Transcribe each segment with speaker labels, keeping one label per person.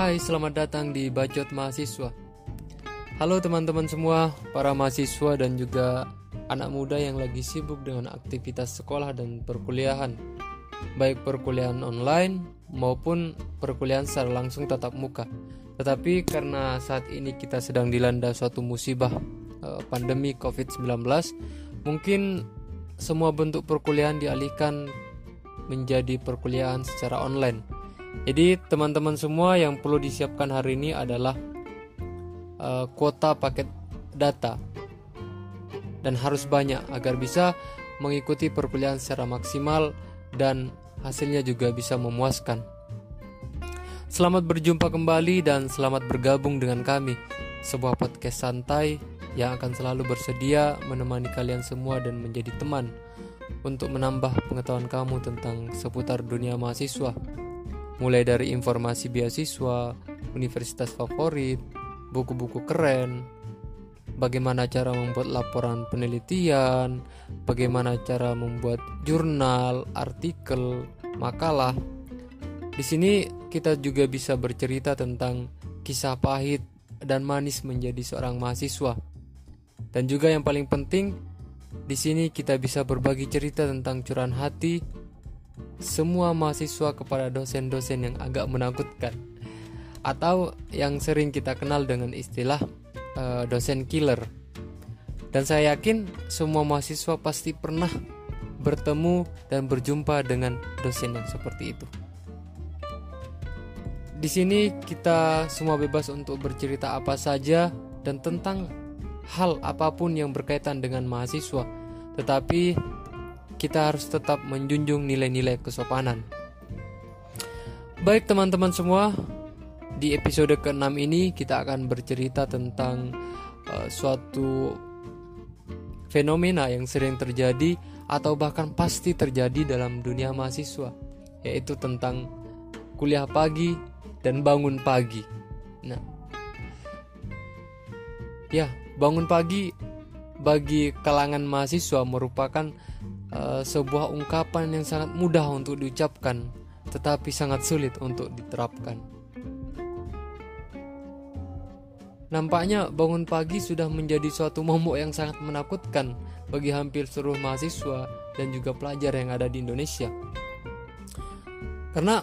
Speaker 1: Hai, selamat datang di Bacot Mahasiswa. Halo teman-teman semua, para mahasiswa dan juga anak muda yang lagi sibuk dengan aktivitas sekolah dan perkuliahan, baik perkuliahan online maupun perkuliahan secara langsung tatap muka. Tetapi karena saat ini kita sedang dilanda suatu musibah eh, pandemi COVID-19, mungkin semua bentuk perkuliahan dialihkan menjadi perkuliahan secara online jadi teman-teman semua yang perlu disiapkan hari ini adalah uh, kuota paket data dan harus banyak agar bisa mengikuti perkuliahan secara maksimal dan hasilnya juga bisa memuaskan. Selamat berjumpa kembali dan selamat bergabung dengan kami, sebuah podcast santai yang akan selalu bersedia menemani kalian semua dan menjadi teman untuk menambah pengetahuan kamu tentang seputar dunia mahasiswa mulai dari informasi beasiswa, universitas favorit, buku-buku keren, bagaimana cara membuat laporan penelitian, bagaimana cara membuat jurnal, artikel, makalah. Di sini kita juga bisa bercerita tentang kisah pahit dan manis menjadi seorang mahasiswa. Dan juga yang paling penting, di sini kita bisa berbagi cerita tentang curahan hati semua mahasiswa kepada dosen-dosen yang agak menakutkan atau yang sering kita kenal dengan istilah uh, dosen killer. Dan saya yakin semua mahasiswa pasti pernah bertemu dan berjumpa dengan dosen yang seperti itu. Di sini kita semua bebas untuk bercerita apa saja dan tentang hal apa pun yang berkaitan dengan mahasiswa. Tetapi kita harus tetap menjunjung nilai-nilai kesopanan. Baik teman-teman semua, di episode ke-6 ini kita akan bercerita tentang uh, suatu fenomena yang sering terjadi atau bahkan pasti terjadi dalam dunia mahasiswa, yaitu tentang kuliah pagi dan bangun pagi. Nah, ya, bangun pagi bagi kalangan mahasiswa merupakan uh, sebuah ungkapan yang sangat mudah untuk diucapkan, tetapi sangat sulit untuk diterapkan. Nampaknya bangun pagi sudah menjadi suatu momok yang sangat menakutkan bagi hampir seluruh mahasiswa dan juga pelajar yang ada di Indonesia. Karena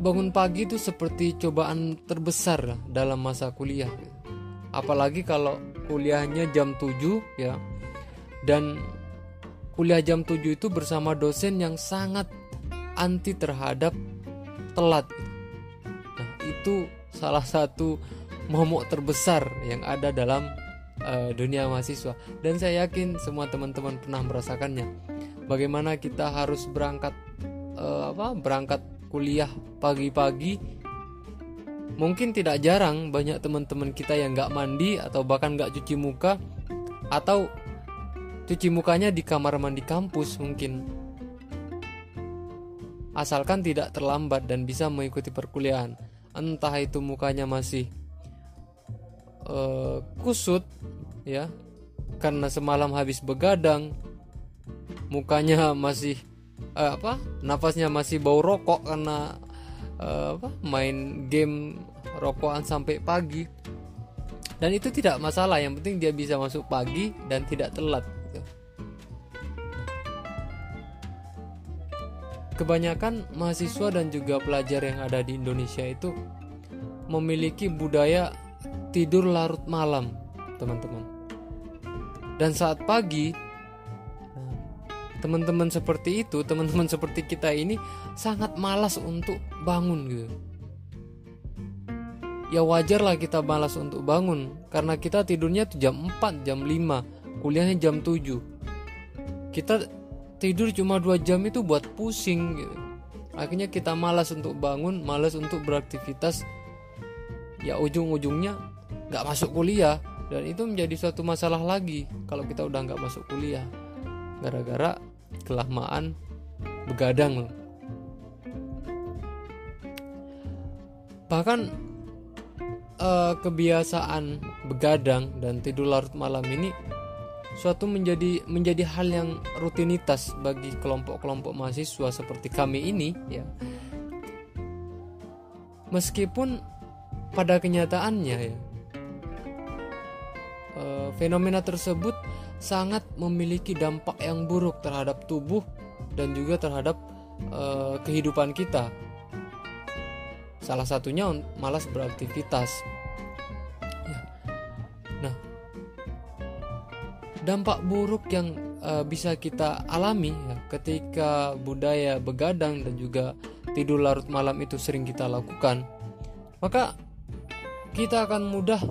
Speaker 1: bangun pagi itu seperti cobaan terbesar dalam masa kuliah. Apalagi kalau kuliahnya jam 7 ya dan kuliah jam 7 itu bersama dosen yang sangat anti terhadap telat. Nah, itu salah satu momok terbesar yang ada dalam uh, dunia mahasiswa dan saya yakin semua teman-teman pernah merasakannya. Bagaimana kita harus berangkat uh, apa? berangkat kuliah pagi-pagi mungkin tidak jarang banyak teman-teman kita yang nggak mandi atau bahkan nggak cuci muka atau cuci mukanya di kamar mandi kampus mungkin. Asalkan tidak terlambat dan bisa mengikuti perkuliahan. Entah itu mukanya masih uh, kusut ya karena semalam habis begadang, mukanya masih uh, apa? Nafasnya masih bau rokok karena uh, apa? main game rokokan sampai pagi. Dan itu tidak masalah, yang penting dia bisa masuk pagi dan tidak telat. Kebanyakan mahasiswa dan juga pelajar yang ada di Indonesia itu memiliki budaya tidur larut malam, teman-teman. Dan saat pagi, teman-teman seperti itu, teman-teman seperti kita ini sangat malas untuk bangun gitu. Ya wajar lah kita malas untuk bangun karena kita tidurnya tuh jam 4, jam 5, kuliahnya jam 7. Kita tidur cuma dua jam itu buat pusing gitu. akhirnya kita malas untuk bangun malas untuk beraktivitas. Ya ujung-ujungnya nggak masuk kuliah. Dan itu menjadi suatu masalah lagi kalau kita udah nggak masuk kuliah. Gara-gara kelamaan begadang bahkan eh, kebiasaan begadang dan tidur larut malam ini suatu menjadi menjadi hal yang rutinitas bagi kelompok-kelompok mahasiswa seperti kami ini ya meskipun pada kenyataannya ya eh, fenomena tersebut sangat memiliki dampak yang buruk terhadap tubuh dan juga terhadap uh, kehidupan kita. Salah satunya malas beraktivitas. Dampak buruk yang uh, bisa kita alami ya, ketika budaya begadang dan juga tidur larut malam itu sering kita lakukan, maka kita akan mudah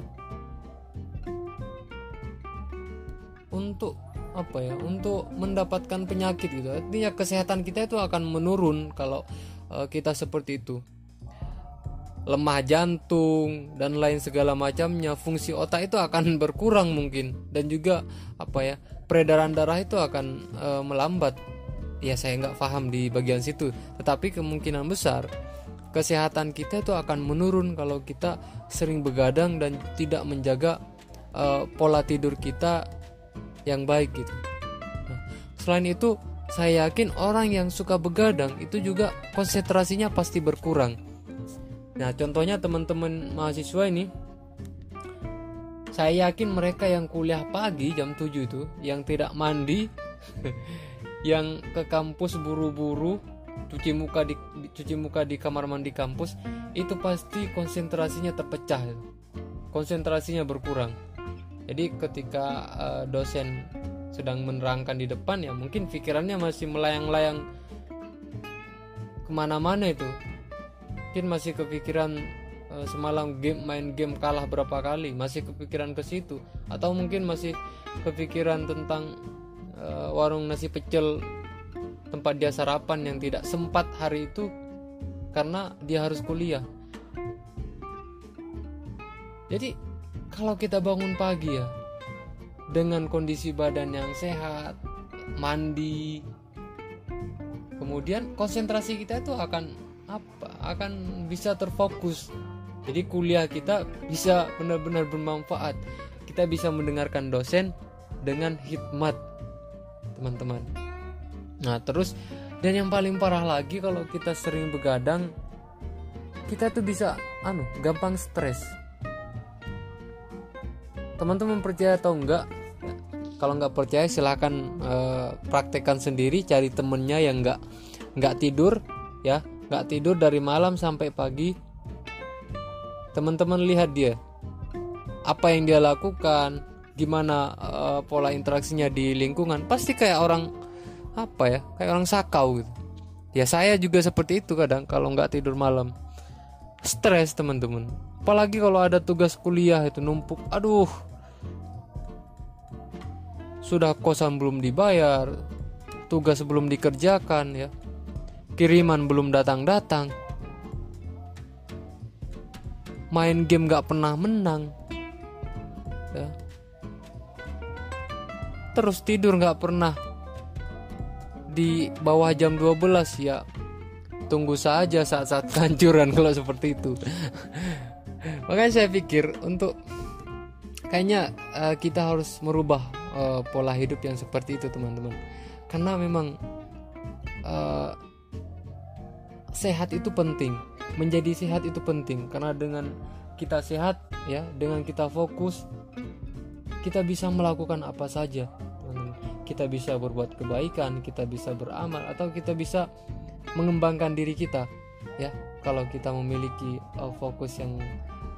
Speaker 1: untuk apa ya untuk mendapatkan penyakit gitu. Artinya kesehatan kita itu akan menurun kalau uh, kita seperti itu lemah jantung dan lain segala macamnya fungsi otak itu akan berkurang mungkin dan juga apa ya peredaran darah itu akan uh, melambat ya saya nggak paham di bagian situ tetapi kemungkinan besar kesehatan kita itu akan menurun kalau kita sering begadang dan tidak menjaga uh, pola tidur kita yang baik gitu. Nah, selain itu, saya yakin orang yang suka begadang itu juga konsentrasinya pasti berkurang. Nah, contohnya teman-teman mahasiswa ini saya yakin mereka yang kuliah pagi jam 7 itu yang tidak mandi yang ke kampus buru-buru cuci muka di cuci muka di kamar mandi kampus itu pasti konsentrasinya terpecah. Konsentrasinya berkurang. Jadi ketika uh, dosen sedang menerangkan di depan ya mungkin pikirannya masih melayang-layang ke mana-mana itu mungkin masih kepikiran uh, semalam game main game kalah berapa kali masih kepikiran ke situ atau mungkin masih kepikiran tentang uh, warung nasi pecel tempat dia sarapan yang tidak sempat hari itu karena dia harus kuliah jadi kalau kita bangun pagi ya dengan kondisi badan yang sehat, mandi, kemudian konsentrasi kita itu akan apa? Akan bisa terfokus. Jadi kuliah kita bisa benar-benar bermanfaat. Kita bisa mendengarkan dosen dengan hikmat, teman-teman. Nah, terus dan yang paling parah lagi kalau kita sering begadang, kita tuh bisa anu gampang stres teman-teman percaya atau enggak kalau nggak percaya silahkan uh, praktekkan sendiri cari temennya yang nggak nggak tidur ya nggak tidur dari malam sampai pagi. Teman-teman lihat dia. Apa yang dia lakukan gimana uh, pola interaksinya di lingkungan. Pasti kayak orang apa ya kayak orang sakau gitu. Ya saya juga seperti itu kadang kalau nggak tidur malam. Stres teman-teman. Apalagi kalau ada tugas kuliah itu numpuk. Aduh. Sudah kosan belum dibayar, tugas belum dikerjakan ya. Kiriman belum datang-datang. Main game gak pernah menang. Ya. Terus tidur gak pernah di bawah jam 12 ya. Tunggu saja saat-saat kancuran kalau seperti itu. Makanya saya pikir untuk kayaknya uh, kita harus merubah uh, pola hidup yang seperti itu teman-teman karena memang uh, sehat itu penting. Menjadi sehat itu penting. Karena dengan kita sehat ya dengan kita fokus kita bisa melakukan apa saja kita bisa berbuat kebaikan kita bisa beramal atau kita bisa mengembangkan diri kita ya. Kalau kita memiliki uh, fokus yang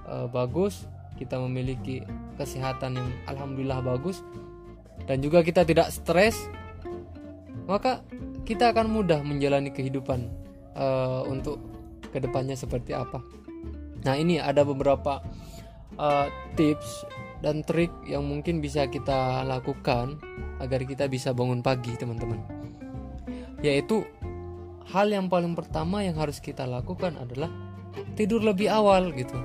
Speaker 1: uh, bagus kita memiliki kesehatan yang alhamdulillah bagus dan juga kita tidak stres, maka kita akan mudah menjalani kehidupan uh, untuk ke depannya seperti apa. Nah ini ada beberapa uh, tips dan trik yang mungkin bisa kita lakukan agar kita bisa bangun pagi teman-teman. Yaitu hal yang paling pertama yang harus kita lakukan adalah tidur lebih awal gitu.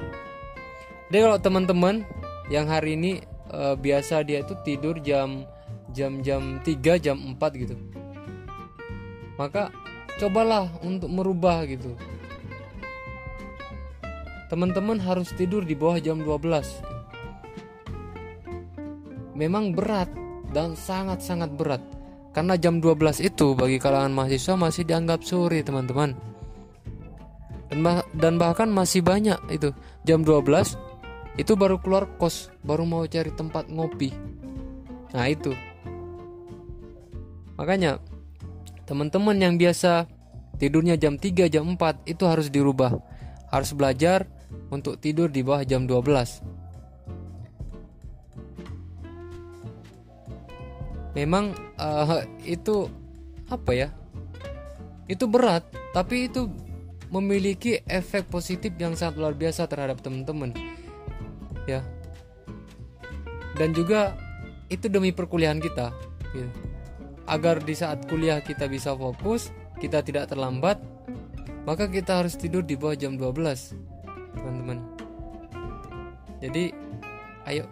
Speaker 1: Jadi kalau teman-teman yang hari ini uh, biasa dia itu tidur jam jam-jam 3 jam 4 gitu maka cobalah untuk merubah gitu. Teman-teman harus tidur di bawah jam 12 memang berat dan sangat-sangat berat. Karena jam 12 itu bagi kalangan mahasiswa masih dianggap sore teman-teman. Dan, bah dan bahkan masih banyak itu. Jam 12 itu baru keluar kos baru mau cari tempat ngopi. Nah itu. Makanya teman-teman yang biasa tidurnya jam 3 jam 4 itu harus dirubah. Harus belajar untuk tidur di bawah jam 12 memang uh, itu apa ya? Itu berat tapi itu memiliki efek positif yang sangat luar biasa terhadap teman-teman ya. Dan juga itu demi perkuliahan kita gitu. Agar di saat kuliah kita bisa fokus kita tidak terlambat maka kita harus tidur di bawah jam 12 teman-teman. Jadi ayo.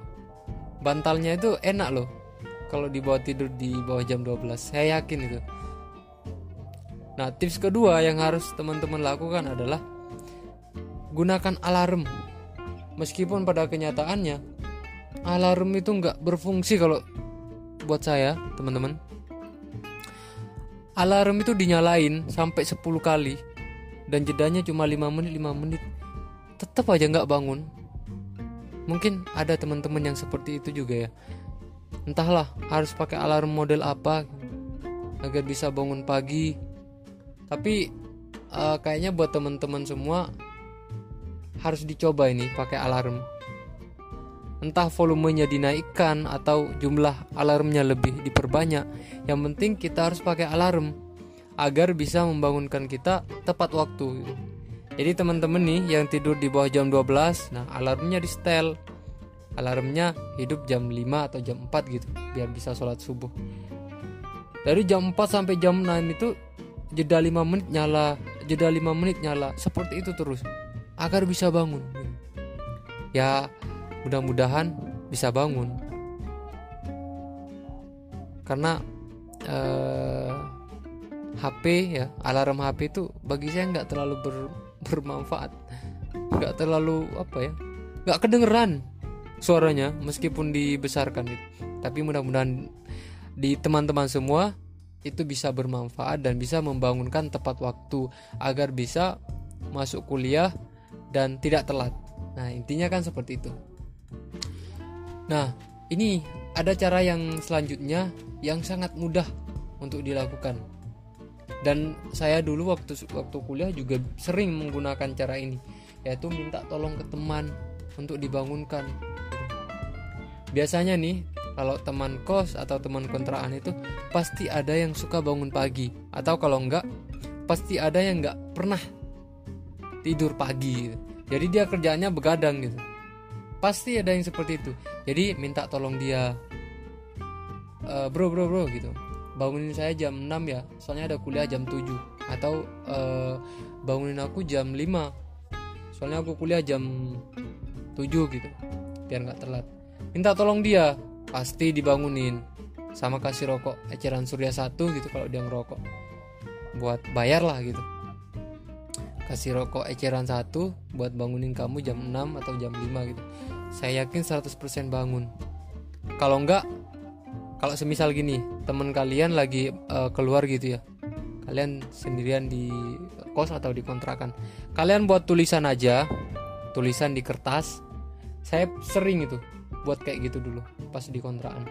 Speaker 1: Bantalnya itu enak loh kalau dibawa tidur di bawah jam 12 saya yakin itu. Nah tips kedua yang harus teman-teman lakukan adalah gunakan alarm. Meskipun pada kenyataannya alarm itu nggak berfungsi kalau buat saya teman-teman alarm itu dinyalain sampai 10 kali. Dan jedanya cuma 5 menit 5 menit. Tetap aja nggak bangun. Mungkin ada teman-teman yang seperti itu juga ya. Entahlah harus pakai alarm model apa agar bisa bangun pagi. Tapi uh, kayaknya buat teman-teman semua harus dicoba ini pakai alarm entah volumenya dinaikkan atau jumlah alarmnya lebih diperbanyak yang penting kita harus pakai alarm agar bisa membangunkan kita tepat waktu. Jadi teman-teman nih yang tidur di bawah jam 12 nah alarmnya di setel. Alarmnya hidup jam 5 atau jam 4 gitu biar bisa sholat subuh. Dari jam 4 sampai jam 6 itu jeda 5 menit nyala jeda 5 menit nyala. Seperti itu terus agar bisa bangun. Ya mudah-mudahan bisa bangun karena eh, HP ya alarm HP itu bagi saya nggak terlalu ber, bermanfaat nggak terlalu apa ya nggak kedengeran suaranya meskipun dibesarkan tapi mudah-mudahan di teman-teman semua itu bisa bermanfaat dan bisa membangunkan tepat waktu agar bisa masuk kuliah dan tidak telat. Nah, intinya kan seperti itu. Nah, ini ada cara yang selanjutnya yang sangat mudah untuk dilakukan. Dan saya dulu waktu waktu kuliah juga sering menggunakan cara ini, yaitu minta tolong ke teman untuk dibangunkan biasanya nih kalau teman kos atau teman kontrakan itu pasti ada yang suka bangun pagi atau kalau enggak pasti ada yang enggak pernah tidur pagi gitu. jadi dia kerjanya begadang gitu pasti ada yang seperti itu. Jadi minta tolong dia. E, bro bro bro gitu. Bangunin saya jam 6 ya. Soalnya ada kuliah jam 7 atau e, bangunin aku jam 5 soalnya aku kuliah jam 7 gitu. Biar nggak telat minta tolong dia. Pasti dibangunin. Sama kasih rokok. Eceran surya satu gitu kalau dia ngerokok. Buat bayar lah gitu. Kasih rokok eceran satu buat bangunin kamu jam 6 atau jam 5 gitu saya yakin 100% bangun. Kalau enggak kalau semisal gini teman kalian lagi uh, keluar gitu ya kalian sendirian di kos atau di kontrakan. Kalian buat tulisan aja tulisan di kertas. Saya sering itu buat kayak gitu dulu pas di kontrakan.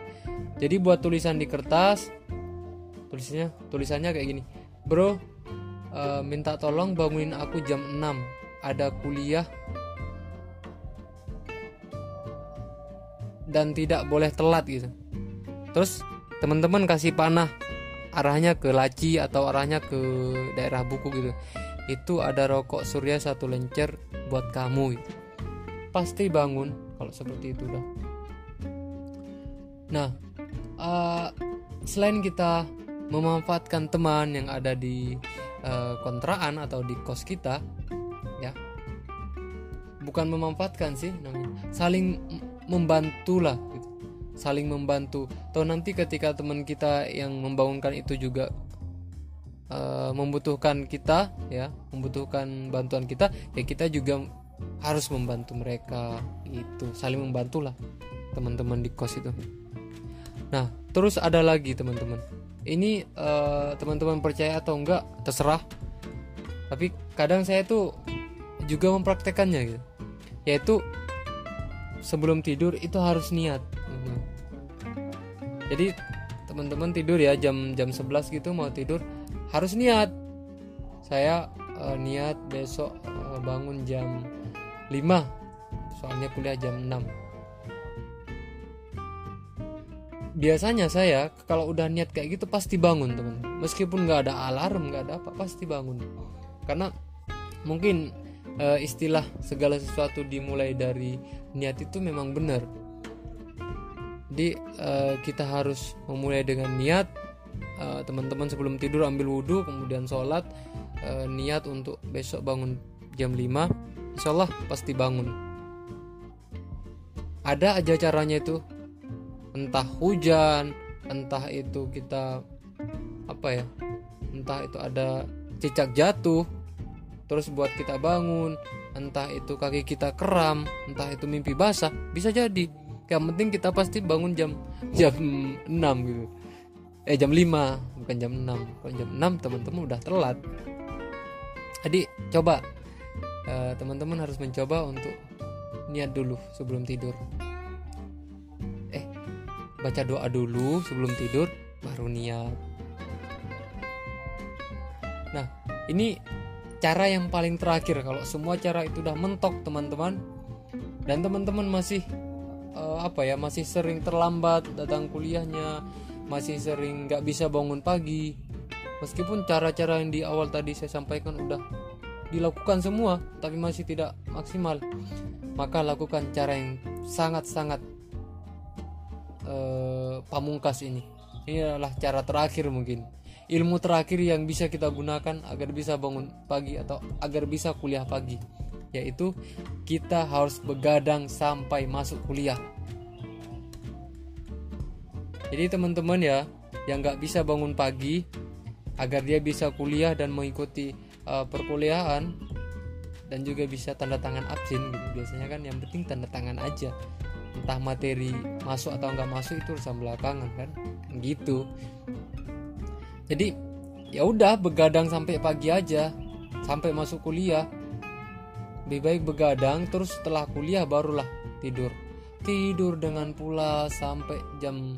Speaker 1: Jadi buat tulisan di kertas tulisannya tulisannya kayak gini. Bro uh, minta tolong bangunin aku jam 6 ada kuliah dan tidak boleh telat gitu. Terus teman-teman kasih panah arahnya ke laci atau arahnya ke daerah buku gitu. Itu ada rokok surya satu lencer buat kamu gitu. pasti bangun kalau seperti itu dah. Nah, uh, selain kita memanfaatkan teman yang ada di uh, kontrakan atau di kos kita, ya, bukan memanfaatkan sih saling membantu lah, gitu. saling membantu. Atau nanti ketika teman kita yang membangunkan itu juga uh, membutuhkan kita, ya, membutuhkan bantuan kita, ya kita juga harus membantu mereka itu saling membantulah teman-teman di kos itu Nah, terus ada lagi teman-teman. Ini eh, teman-teman percaya atau enggak terserah. tapi kadang saya tuh juga mempraktekannya gitu yaitu sebelum tidur itu harus niat. Gitu. jadi teman-teman tidur ya jam jam 11 gitu mau tidur harus niat. Saya uh, niat besok uh, bangun jam 5 soalnya kuliah jam 6 biasanya saya kalau udah niat kayak gitu pasti bangun teman. Meskipun nggak ada alarm nggak ada apa pasti bangun. Karena mungkin e, istilah segala sesuatu dimulai dari niat itu memang benar. Jadi e, kita harus memulai dengan niat. Teman teman-teman sebelum tidur ambil wudhu kemudian sholat. E, niat untuk besok bangun jam 5 insya Allah pasti bangun. Ada aja caranya itu. Entah hujan entah itu kita apa ya entah itu ada cicak jatuh terus buat kita bangun entah itu kaki kita kram entah itu mimpi basah bisa jadi. Yang penting kita pasti bangun jam jam 6 gitu. Eh jam 5 bukan jam 6 kalau jam 6 teman-teman udah telat. Jadi coba eh, teman-teman harus mencoba untuk niat dulu sebelum tidur. Baca doa dulu sebelum tidur baru niat. Nah ini cara yang paling terakhir kalau semua cara itu udah mentok teman-teman dan teman-teman masih uh, apa ya masih sering terlambat datang kuliahnya masih sering nggak bisa bangun pagi meskipun cara-cara yang di awal tadi saya sampaikan udah dilakukan semua tapi masih tidak maksimal maka lakukan cara yang sangat-sangat uh, pamungkas ini. Ini adalah cara terakhir mungkin. Ilmu terakhir yang bisa kita gunakan agar bisa bangun pagi atau agar bisa kuliah pagi, yaitu kita harus begadang sampai masuk kuliah. Jadi teman-teman ya, yang nggak bisa bangun pagi, agar dia bisa kuliah dan mengikuti uh, perkuliahan dan juga bisa tanda tangan absen gitu. Biasanya kan yang penting tanda tangan aja. Entah materi masuk atau nggak masuk itu urusan belakangan kan. Gitu jadi ya udah begadang sampai pagi aja. Sampai masuk kuliah. Lebih baik begadang terus setelah kuliah barulah tidur. Tidur dengan pula sampai jam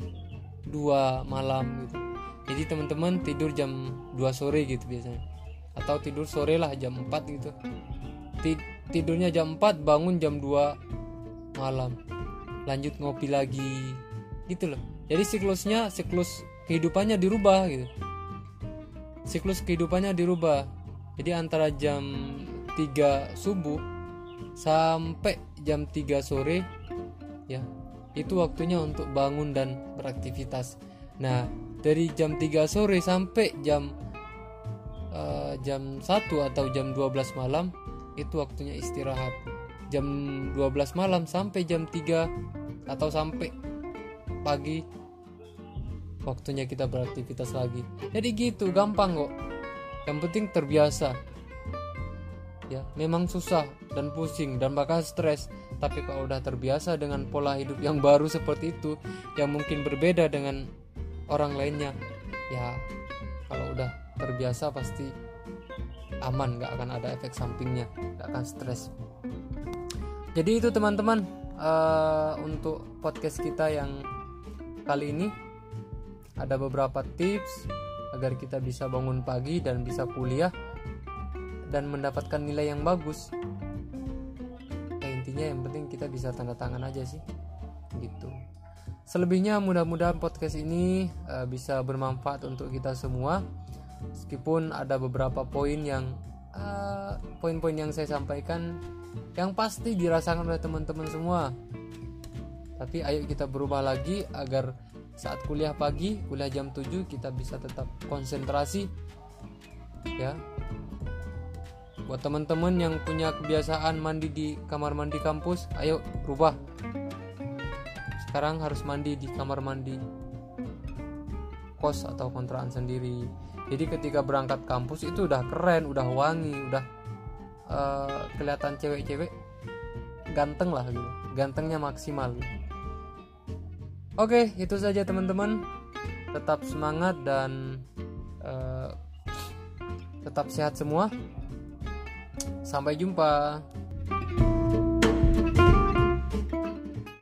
Speaker 1: 2 malam gitu. Jadi teman-teman tidur jam 2 sore gitu biasanya. Atau tidur sore lah jam 4 gitu. Tidurnya jam 4 bangun jam 2 malam. Lanjut ngopi lagi gitu loh. Jadi siklusnya siklus kehidupannya dirubah gitu siklus kehidupannya dirubah. Jadi antara jam 3 subuh sampai jam 3 sore ya itu waktunya untuk bangun dan beraktivitas. Nah dari jam 3 sore sampai jam uh, jam 1 atau jam 12 malam itu waktunya istirahat. Jam 12 malam sampai jam 3 atau sampai pagi waktunya kita beraktivitas lagi. Jadi gitu gampang kok. Yang penting terbiasa. Ya memang susah dan pusing dan bakal stres. Tapi kalau udah terbiasa dengan pola hidup yang baru seperti itu yang mungkin berbeda dengan orang lainnya ya kalau udah terbiasa pasti aman nggak akan ada efek sampingnya nggak akan stres. Jadi itu teman-teman uh, untuk podcast kita yang kali ini ada beberapa tips agar kita bisa bangun pagi dan bisa kuliah dan mendapatkan nilai yang bagus. Ya, intinya yang penting kita bisa tanda tangan aja sih, gitu. Selebihnya mudah-mudahan podcast ini uh, bisa bermanfaat untuk kita semua. Meskipun ada beberapa poin yang uh, poin-poin yang saya sampaikan yang pasti dirasakan oleh teman-teman semua tapi ayo kita berubah lagi agar saat kuliah pagi kuliah jam 7 kita bisa tetap konsentrasi ya. Buat teman-teman yang punya kebiasaan mandi di kamar mandi kampus ayo rubah sekarang harus mandi di kamar mandi kos atau kontrakan sendiri. Jadi ketika berangkat kampus itu udah keren udah wangi udah uh, kelihatan cewek-cewek ganteng lah gitu. Gantengnya maksimal gitu. Oke, okay, itu saja teman-teman. Tetap semangat dan uh, tetap sehat semua. Sampai jumpa.